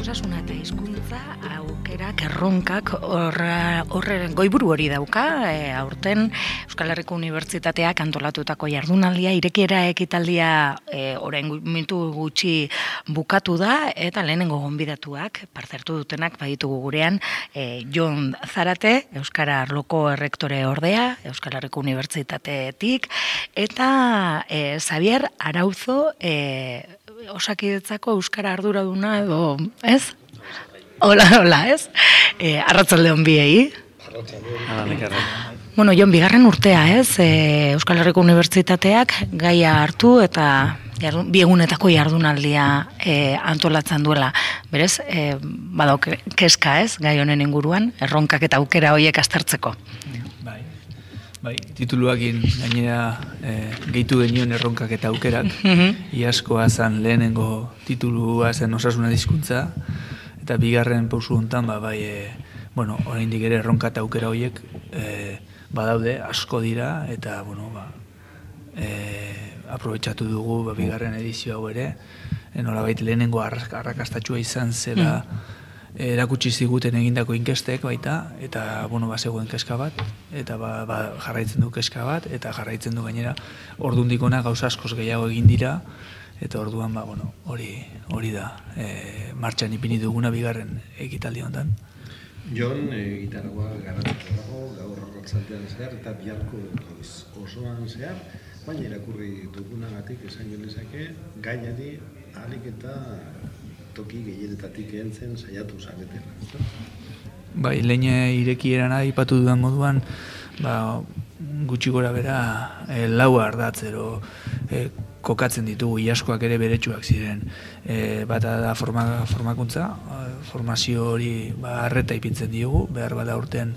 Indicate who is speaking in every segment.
Speaker 1: osasuna eta hizkuntza aukerak erronkak horren goiburu hori dauka e, aurten Euskal Herriko Unibertsitateak antolatutako jardunaldia irekiera ekitaldia e, orain mintu gutxi bukatu da eta lehenengo gonbidatuak partzertu dutenak baditugu gurean e, Jon Zarate Euskara Arloko errektore ordea Euskal Herriko Unibertsitateetik eta e, Xavier Arauzo e, osakidetzako euskara arduraduna edo, ez? Hola, hola, ez? E, arratzalde hon biei. Bueno, Jon, bigarren urtea, ez? E, Euskal Herriko Unibertsitateak gaia hartu eta biegunetako jardunaldia e, antolatzen duela. Berez, e, badau keska, ez? Gai honen inguruan, erronkak eta aukera hoiek aztertzeko.
Speaker 2: Bai, tituluakin gainera e, gehitu genioen erronkak eta aukerak. Mhm. Iaskoa zan lehenengo titulua zen osasuna dizkuntza. Eta bigarren pausu hontan ba, bai, e, bueno, oraindik ere erronka eta aukera horiek e, badaude, asko dira, eta, bueno, ba, e, aprobetsatu dugu ba, bigarren edizio hau ere. E, nola baita lehenengo arrakastatxua izan zela, mm erakutsi ziguten egindako inkestek baita eta bueno ba zegoen keska bat eta ba, ba, jarraitzen du keska bat eta jarraitzen du gainera ordundik ona gauza askoz gehiago egin dira eta orduan ba bueno hori hori da e, martxan ipini duguna bigarren ekitaldi hontan
Speaker 3: Jon e, gitarra dago gaur arratsaldean zehar eta biharko osoan zehar baina irakurri dugunagatik esan genezake gainari alik eta toki gehienetatik entzen saiatu zaretela.
Speaker 2: Bai, leine irekieran aipatu dudan moduan, ba, gutxi gora bera e, lau ardatzero e, kokatzen ditugu, iaskoak ere beretsuak ziren. E, bata da forma, formakuntza, formazio hori ba, arreta ipintzen diogu, behar bada urten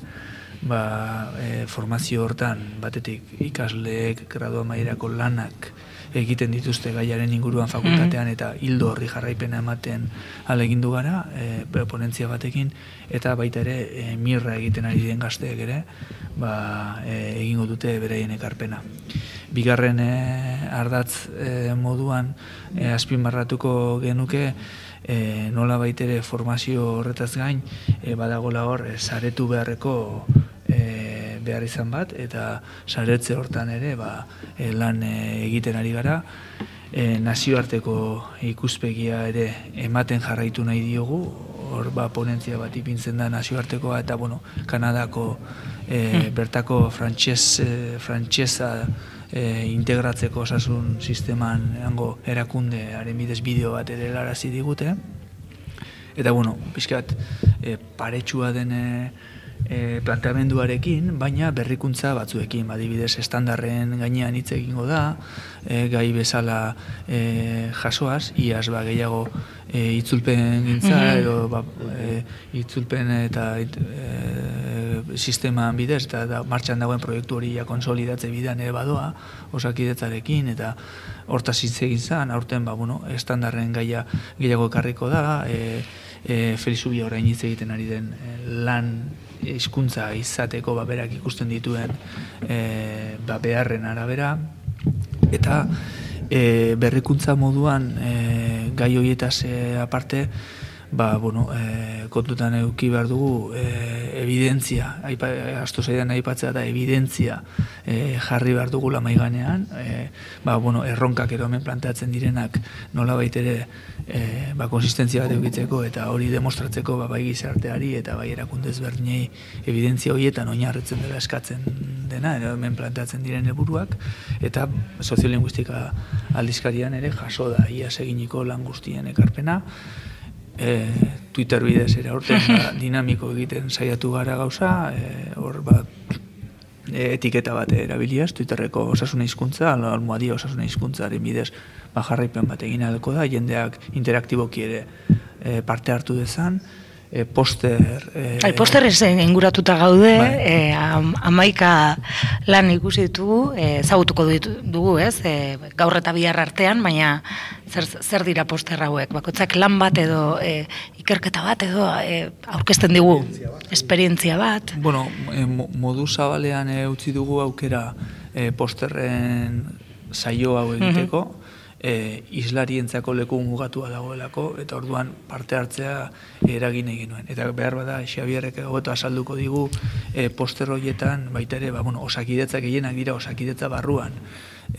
Speaker 2: ba, e, formazio hortan batetik ikasleek gradua mairako lanak egiten dituzte gaiaren inguruan fakultatean mm-hmm. eta hildo horri jarraipena ematen alegindu gara e, ponentzia batekin eta baita ere e, mirra egiten ari den gazteek ere ba, e, egingo dute bereien ekarpena. Bigarren e, ardatz e, moduan e, azpimarratuko genuke e, nola baitere formazio horretaz gain e, badagola hor e, saretu beharreko behar izan bat eta saretze hortan ere ba, e, lan e, egiten ari gara. E, nazioarteko ikuspegia ere ematen jarraitu nahi diogu. Hor ba, ponentzia bat ipintzen da nazioartekoa eta bueno, Kanadako e, bertako frantxez, e, frantxeza e, integratzeko osasun sisteman hango erakunde haren bidez bideo bat ere larazi digute. Eta bueno, pixkat e, paretsua dene e, planteamenduarekin, baina berrikuntza batzuekin, badibidez estandarren gainean hitz egingo da, e, gai bezala e, jasoaz, iaz ba, gehiago e, itzulpen gintza, mm edo ba, e, itzulpen eta e, sistema bidez, eta da, martxan dagoen proiektu hori ja konsolidatze bidean ere badoa, osakidetzarekin, eta hortaz hitz egin zan, aurten ba, bueno, estandarren gaia gehiago ekarriko da, e, e, Felizubia orain hitz egiten ari den lan hizkuntza izateko ba, berak ikusten dituen e, ba, beharren arabera. Eta e, berrikuntza moduan e, gai horietaz e, aparte ba, bueno, e, kontutan euki behar dugu e, evidentzia, aipa, astu zaidan aipatzea da evidentzia e, jarri behar dugu lamaiganean, e, ba, bueno, erronkak ero hemen planteatzen direnak nola baitere e, ba, konsistentzia bat eukitzeko eta hori demostratzeko ba, bai gizarteari eta bai erakundez berdinei evidentzia horietan oinarretzen dela eskatzen dena, ero hemen planteatzen diren helburuak eta soziolinguistika aldizkarian ere jaso da ia seginiko lan guztien ekarpena, e, Twitter bidez ere orten ba, dinamiko egiten saiatu gara gauza, e, hor ba, e, etiketa bat erabiliaz, Twitterreko osasuna hizkuntza, almohadia osasuna hizkuntzaren bidez ba, jarraipen bat egin alko da, jendeak interaktiboki ere e, parte hartu dezan, e, poster...
Speaker 1: E, Ai, poster ez inguratuta gaude, bai. e, amaika lan ikusi ditugu, e, zagutuko dugu, ez? E, gaur eta bihar artean, baina zer, zer dira poster hauek? Bakotzak lan bat edo e, ikerketa bat edo e, aurkezten digu esperientzia bat?
Speaker 2: Bueno, e, modu zabalean e, utzi dugu aukera e, posterren saio hau egiteko, e, islarientzako leku mugatua dagoelako, eta orduan parte hartzea eragin egin nuen. Eta behar bada, Xabierrek egotu azalduko digu e, poster horietan, baita ere, ba, bueno, osakidetza gehienak dira osakidetza barruan,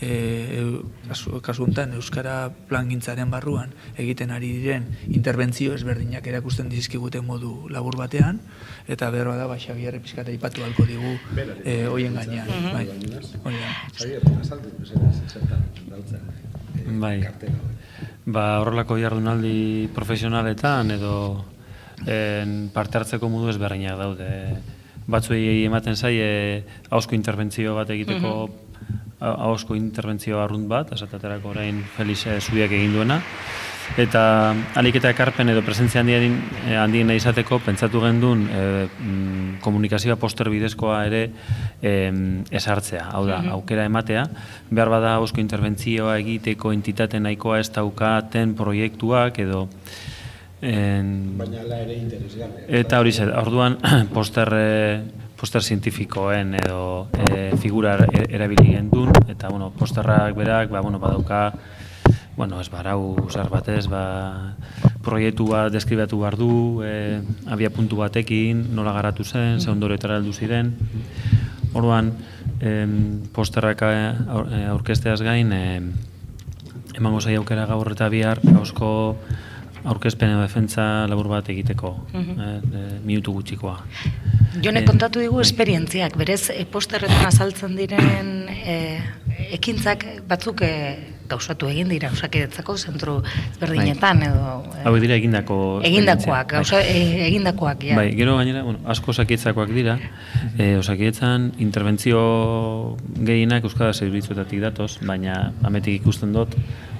Speaker 2: e, kasu, kasu honetan, Euskara plangintzaren barruan egiten ari diren interbentzio ezberdinak erakusten dizkigute modu labur batean, eta behar bada, ba, Xabierre pizkata ipatu halko digu e, hoien gainean. Bai.
Speaker 3: Javier, azaldu,
Speaker 4: Bai.
Speaker 3: kartela.
Speaker 4: Ba, horrelako jardunaldi profesionaletan edo en, parte hartzeko modu ezberdinak daude. Batzuei ematen zaie hausko interbentzio bat egiteko a- ahozko interbentzio arrunt bat, esateterako orain Felice Zubiak egin duena, eta alik eta ekarpen edo presentzia handien, eh, handiena izateko pentsatu gendun e, mm, komunikazioa poster bidezkoa ere em, esartzea, hau da, aukera ematea, behar bada ahozko interbentzioa egiteko entitate nahikoa ez daukaten proiektuak edo en,
Speaker 3: Baina ala ere interesgarria.
Speaker 4: Eta hori zer, orduan poster, eh, poster zientifikoen edo e, figura er- erabili gendun, eta bueno, posterrak berak, ba, bueno, badauka, bueno, ez barau zar batez, ba, proiektu bat deskribatu behar du, e, abia puntu batekin, nola garatu zen, ze ondoretara heldu ziren. Orduan, em, posterrak aur- eh, aurkezteaz gain, em, emango zai aukera gaur eta bihar, gauzko aurkezpen edo defentza labur bat egiteko, eh, eh, minutu gutxikoa.
Speaker 1: Jone
Speaker 4: Eh,
Speaker 1: kontatu digu esperientziak, berez e, posterretan azaltzen diren e, ekintzak batzuk e, gauzatu egin dira osakidetzako zentru ezberdinetan edo e,
Speaker 4: Hau dira egindako
Speaker 1: egindakoak,
Speaker 4: esperientziak, bai.
Speaker 1: gauza, e, egindakoak, ja.
Speaker 4: Bai, gero gainera, bueno, asko osakidetzakoak dira. Eh, osakidetzan interbentzio gehienak euskara zerbitzuetatik datoz, baina ametik ikusten dut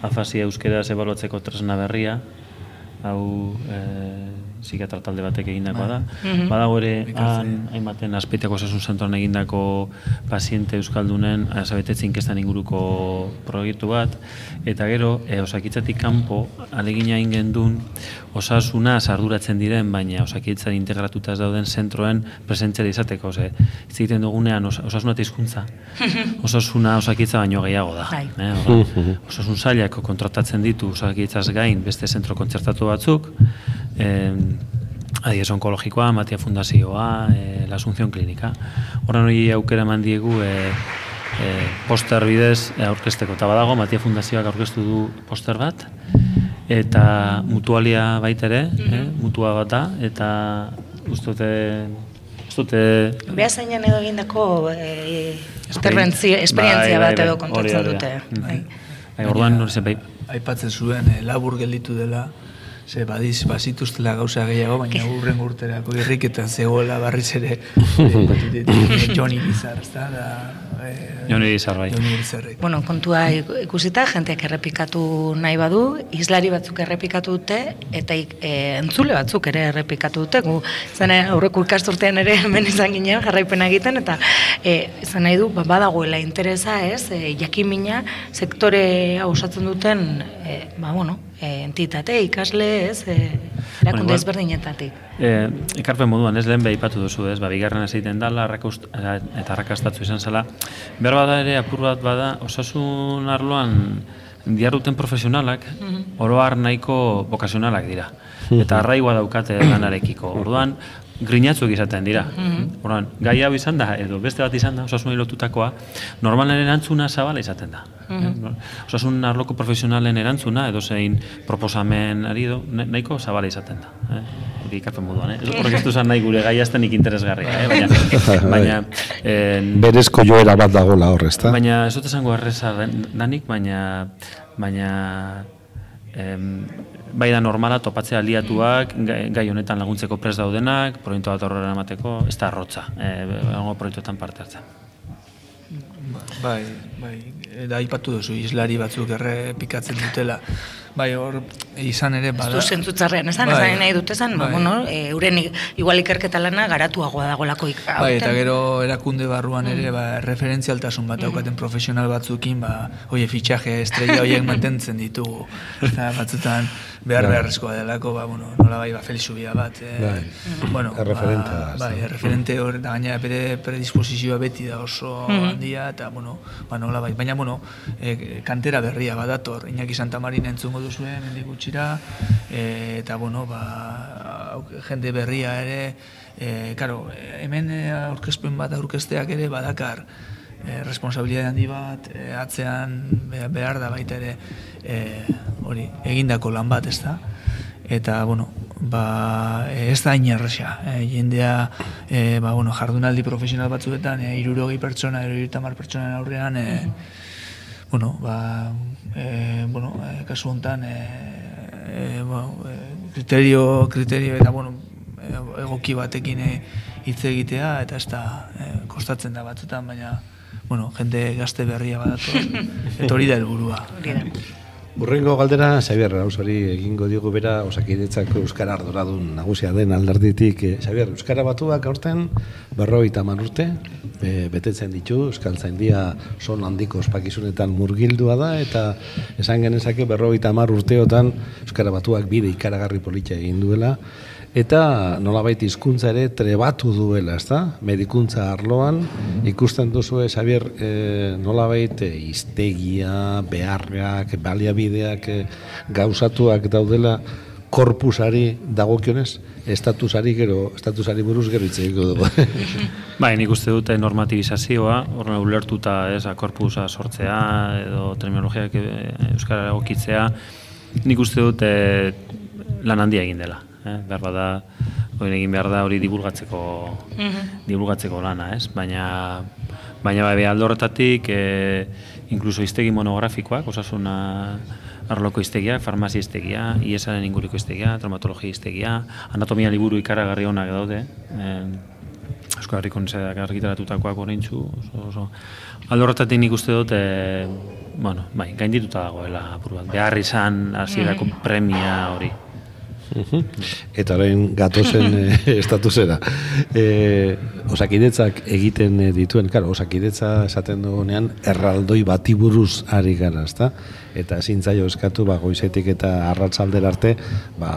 Speaker 4: afasia euskeraz ebaluatzeko tresna berria, hau eh, psikiatra talde batek egindakoa da. Badago ere han hainbaten azpeitako osasun zentroan egindako paziente euskaldunen azabetetze inkestan inguruko proiektu bat eta gero e, osakitzatik kanpo alegina egin gendun osasuna arduratzen diren baina osakitzan integratuta ez dauden zentroen presentzia izateko, ze hitz egiten dugunean os, osasuna eta hizkuntza. Osasuna osakitza baino gehiago da.
Speaker 1: Bai.
Speaker 4: Eh, orduan, osasun sailak kontratatzen ditu osakitzaz gain beste zentro kontzertatu batzuk, eh, Adiez onkologikoa, Matia Fundazioa, e, La Asunción Klinika. Horren hori aukera eman diegu e, e, poster bidez e, aurkezteko. Eta badago, Matia Fundazioak aurkeztu du poster bat, eta mutualia baita ere, eh, mutua bat da, eta ustote, ustote
Speaker 1: Behazainen edo egindako e, esperientzia
Speaker 4: bai,
Speaker 1: bat edo
Speaker 4: bai,
Speaker 1: kontatzen dute. Bai.
Speaker 4: Bai, orduan, hori zen, bai,
Speaker 2: aipatzen zuen labur gelditu dela, ze badiz bazituztela gauza gehiago, baina urren urterako irriketan zegoela barriz ere eh, Johnny Bizar, ezta? Da, eh,
Speaker 4: Joni Izar, bai.
Speaker 2: Joni Bizarrek.
Speaker 1: Bueno, kontua iku- ikusita, jenteak errepikatu nahi badu, islari batzuk errepikatu dute, eta e, entzule batzuk ere errepikatu dute, gu, zene aurreko ikasturtean ere hemen izan ginen jarraipena egiten, eta e, izan nahi du, ba, badagoela interesa, ez, e, jakimina sektore hau osatzen duten, e, ba, bueno, e, entitate, ikasle, ez, e, erakunde
Speaker 4: igual-
Speaker 1: ezberdinetatik.
Speaker 4: E, ekarpen moduan, ez lehen behipatu duzu, ez, ba, bigarren ez egiten dala, arrakust, eta arrakastatzu izan zela. Behar bada ere, apur bat bada, osasun arloan diarruten profesionalak, oroar nahiko bokazionalak dira. Eta arraigua daukate lanarekiko. Orduan, grinatzuk izaten dira. Orduan, gai hau izan da, edo beste bat izan da, osasunari lotutakoa, normalen erantzuna zabala izaten da. Eh, Osasun arloko profesionalen erantzuna, edo zein proposamen ari edo, na- nahiko zabala izaten da. Eh? Hori ikarpen moduan, eh? Horrek ez du zan nahi gure gai aztenik interesgarria, eh? Baina, baina, en,
Speaker 5: Berezko joera bat dagoela hor, ezta?
Speaker 4: Baina ez dut esango erreza danik, baina baina em, bai da normala topatzea aliatuak, gai, honetan laguntzeko prest daudenak, proiektu bat horrela emateko, ez da arrotza, e, proiektuetan parte hartzen.
Speaker 2: Bai, bai, eta aipatu duzu islari batzuk errepikatzen dutela. Bai, hor izan ere
Speaker 1: Ez
Speaker 2: bada.
Speaker 1: du zentzutzarrean, esan,
Speaker 2: Bai.
Speaker 1: esan nahi dut esan, ba,
Speaker 2: Bai.
Speaker 1: bueno, e, euren i- igual ikerketa lana garatuagoa dagolako ik-
Speaker 2: Bai, eta gero erakunde barruan ere ba, referentzialtasun bat daukaten profesional batzukin, ba, oie, fitxaje estrella horiek mantentzen ditugu. Eta batzutan behar beharrezkoa delako, ba, bueno, nola bai, ba, Felix Ubia bat. Eh,
Speaker 5: Bai.
Speaker 2: bueno,
Speaker 5: Erreferente
Speaker 2: ba,
Speaker 5: da,
Speaker 2: Bai,
Speaker 5: da.
Speaker 2: erreferente hor, eta gainera bere predisposizioa beti da oso handia, eta, bueno, ba, nola bai. Baina, bueno, e, kantera berria badator, Iñaki Santa Marina entzungo duzue, mendik gutxira, e, eta, bueno, ba, jende berria ere, e, karo, hemen aurkezpen bat aurkezteak ere badakar, e, responsabilitate handi bat, e, atzean be- behar da baita ere, e, hori, egindako lan bat, ez da? Eta, bueno, ba, ez da inerresa. E, jendea, e, ba, bueno, jardunaldi profesional batzuetan, e, irurogei pertsona, irurogei pertsonan aurrean, e, bueno, ba, e, bueno, e, kasu honetan, e, e, bueno, e, kriterio, kriterio, eta, bueno, egoki batekin hitz egitea, eta ez da, e, kostatzen da batzutan, baina, bueno, jende gazte berria badator, eta hori da helburua.
Speaker 1: Hori.
Speaker 3: Urrengo galdera, Xabier Rausari egingo diogu bera osakidetzako Euskara arduradun nagusia den alderditik. Eh, Xabier, Euskara batuak aurten berrogeita hamar urte, be, betetzen ditu, Euskal Zaindia son handiko ospakizunetan murgildua da, eta esan genezake berrogeita hamar urteotan Euskara batuak bide ikaragarri politia egin duela, eta nolabait hizkuntza ere trebatu duela, ezta? Medikuntza arloan ikusten duzu Xabier e, nolabait e, iztegia, beharrak, baliabideak e, gauzatuak daudela korpusari dagokionez, estatusari gero, estatusari buruz gero hitz egingo dugu.
Speaker 4: Bai, nik uste dute normatibizazioa, horren ulertuta ez, korpusa sortzea edo terminologiak eh, euskara egokitzea, nik uste dut eh, lan handia egin dela. Eh? Behar bada, hori egin behar da hori divulgatzeko, divulgatzeko lana, ez? Baina, baina bai, aldo horretatik, eh, inkluso iztegi monografikoak, osasuna arloko iztegiak, farmazia iztegia, IESaren inguruko iztegia, traumatologia iztegia, anatomia liburu ikaragarri onak daude, eh, Euskal Herriko Unizeak argitaratutakoak oraintzu, oso, oso. Aldo horretatik nik uste dut, e, bueno, bai, gaindituta dagoela apur bat. Behar izan hasierako premia hori.
Speaker 3: Eta orain gatozen e, estatusera. E, osakidetzak egiten eh, dituen, claro, osakidetza esaten dugunean erraldoi bati buruz ari gara, ezta? Eta ezin zaio eskatu ba goizetik eta arratsaldera arte, ba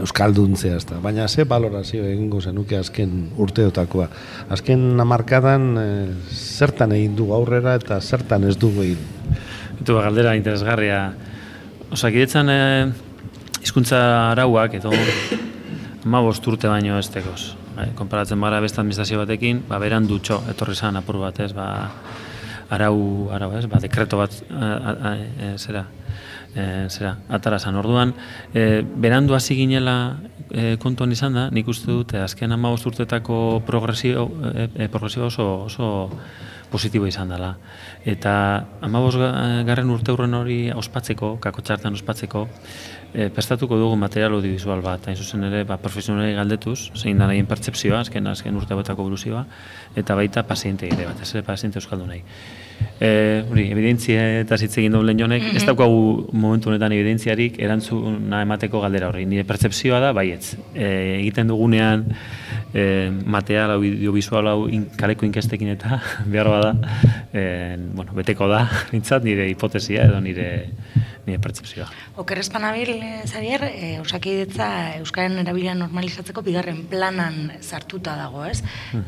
Speaker 3: euskalduntzea, ezta? Baina ze valorazio egingo zenuke azken urteotakoa. Azken hamarkadan e, zertan egin du aurrera eta zertan ez dugu egin.
Speaker 4: Ba, galdera interesgarria. Osakidetzan e, hizkuntza arauak edo ma urte baino ez tekoz. Bai, konparatzen bara beste administrazio batekin, ba, beran dutxo, etorri zan apur bat, ez, ba, arau, arau, ez, ba, dekreto bat, a, a, a, e, zera, e, zera, atara zan. Orduan, e, berandu hasi ginela e, kontuan izan da, nik uste dut, azken ama urtetako progresio, e, e, progresio oso, oso positibo izan dela. Eta amabos garren urte hurren hori ospatzeko, kako txartan ospatzeko, e, prestatuko dugu material audiovisual bat, hain zuzen ere, ba, profesionalei galdetuz, zein da nahien pertsepzioa, azken, azken urte batako buruzioa, eta baita paziente ere bat, ez ere paziente euskaldu nahi. E, hori, evidentzia eta hitz egin duen jonek, ez daukagu momentu honetan evidentziarik erantzuna emateko galdera horri. Nire pertsepzioa da, baietz. E, egiten dugunean e, material audiovisual hau in, kaleko inkestekin eta behar bada, e, bueno, beteko da, nintzat, nire hipotesia edo nire nire pertsepzioa.
Speaker 1: Oker espanabil, Xavier, e, osakidetza Euskaren erabilera normalizatzeko bigarren planan sartuta dago, ez?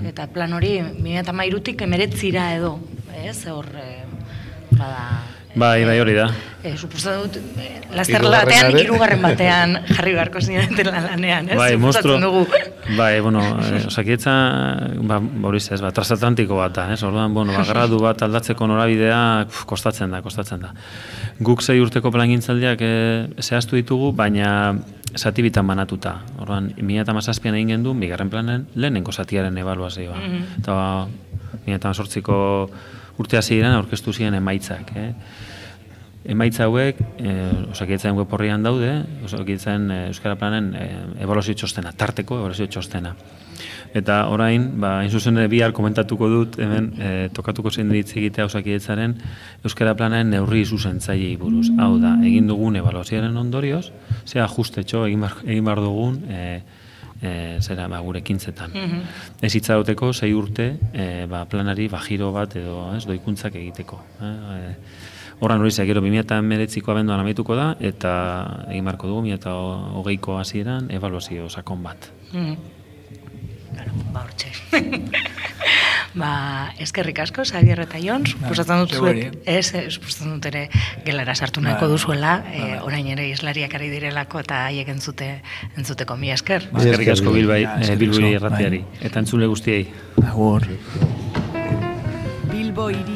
Speaker 1: Eta plan hori, 2008-tik emeretzira edo, ez? Hor, e, bada...
Speaker 4: Bai, bai hori da.
Speaker 1: E, suposa dut, e, laster batean,
Speaker 3: Hirugarrenare-
Speaker 1: hirugarren batean jarri beharko zineten lanean, ez?
Speaker 4: Bai,
Speaker 1: Suposatzen
Speaker 4: monstruo.
Speaker 1: dugu.
Speaker 4: Bai, bueno, eh, osakidetza, ba, hori ez, ba, transatlantiko bat da, ez? Orduan, bueno, ba, gradu bat aldatzeko norabidea pf, kostatzen da, kostatzen da. Guk sei urteko plangintzaldiak eh, zehaztu ditugu, baina zati bitan banatuta. Orduan, 2017an egin gendu, bigarren planen, lehenengo zatiaren ebaluazioa. Eta, ba, 2018ko urte hasieran aurkeztu ziren emaitzak, eh? Emaitza hauek, e, osakidetzaren web horrian daude, osakidetzaren e, Euskara Planen e, ebaluazio txostena, tarteko ebaluazio txostena. Eta orain, ba, hain zuzen ere bihar komentatuko dut, hemen e, tokatuko zein ditz egitea osakidetzaren Euskara Planen neurri zuzentzailei buruz. Hau da, egin dugun ebaluazioaren ondorioz, ze ajustetxo egin bar, egin bar dugun e, e, zera ba, gure kintzetan. Ez itzauteko sei urte e, ba, planari ba, giro bat edo ez, doikuntzak egiteko. Eh? E, Horran hori gero 2019ko abenduan amaituko da, eta egin marko dugu 2020ko hasieran evaluazio sakon bat.
Speaker 1: Mm. Bueno, ba, hortxe. Ba, eskerrik asko, Xabier eta Jon, suposatzen dut zuek, ez, eh, suposatzen dut ere gelara sartu nahiko
Speaker 2: Bai,
Speaker 1: duzuela, eh,
Speaker 2: bai.
Speaker 1: orain ere islariak ari direlako eta haiek entzute, entzuteko mi esker.
Speaker 4: Eskerrik asko Bilbai, eh, Bilboi
Speaker 2: asko,
Speaker 4: erratiari.
Speaker 2: bai.
Speaker 4: Eta entzule guztiei.
Speaker 2: Agur.
Speaker 1: Bilbo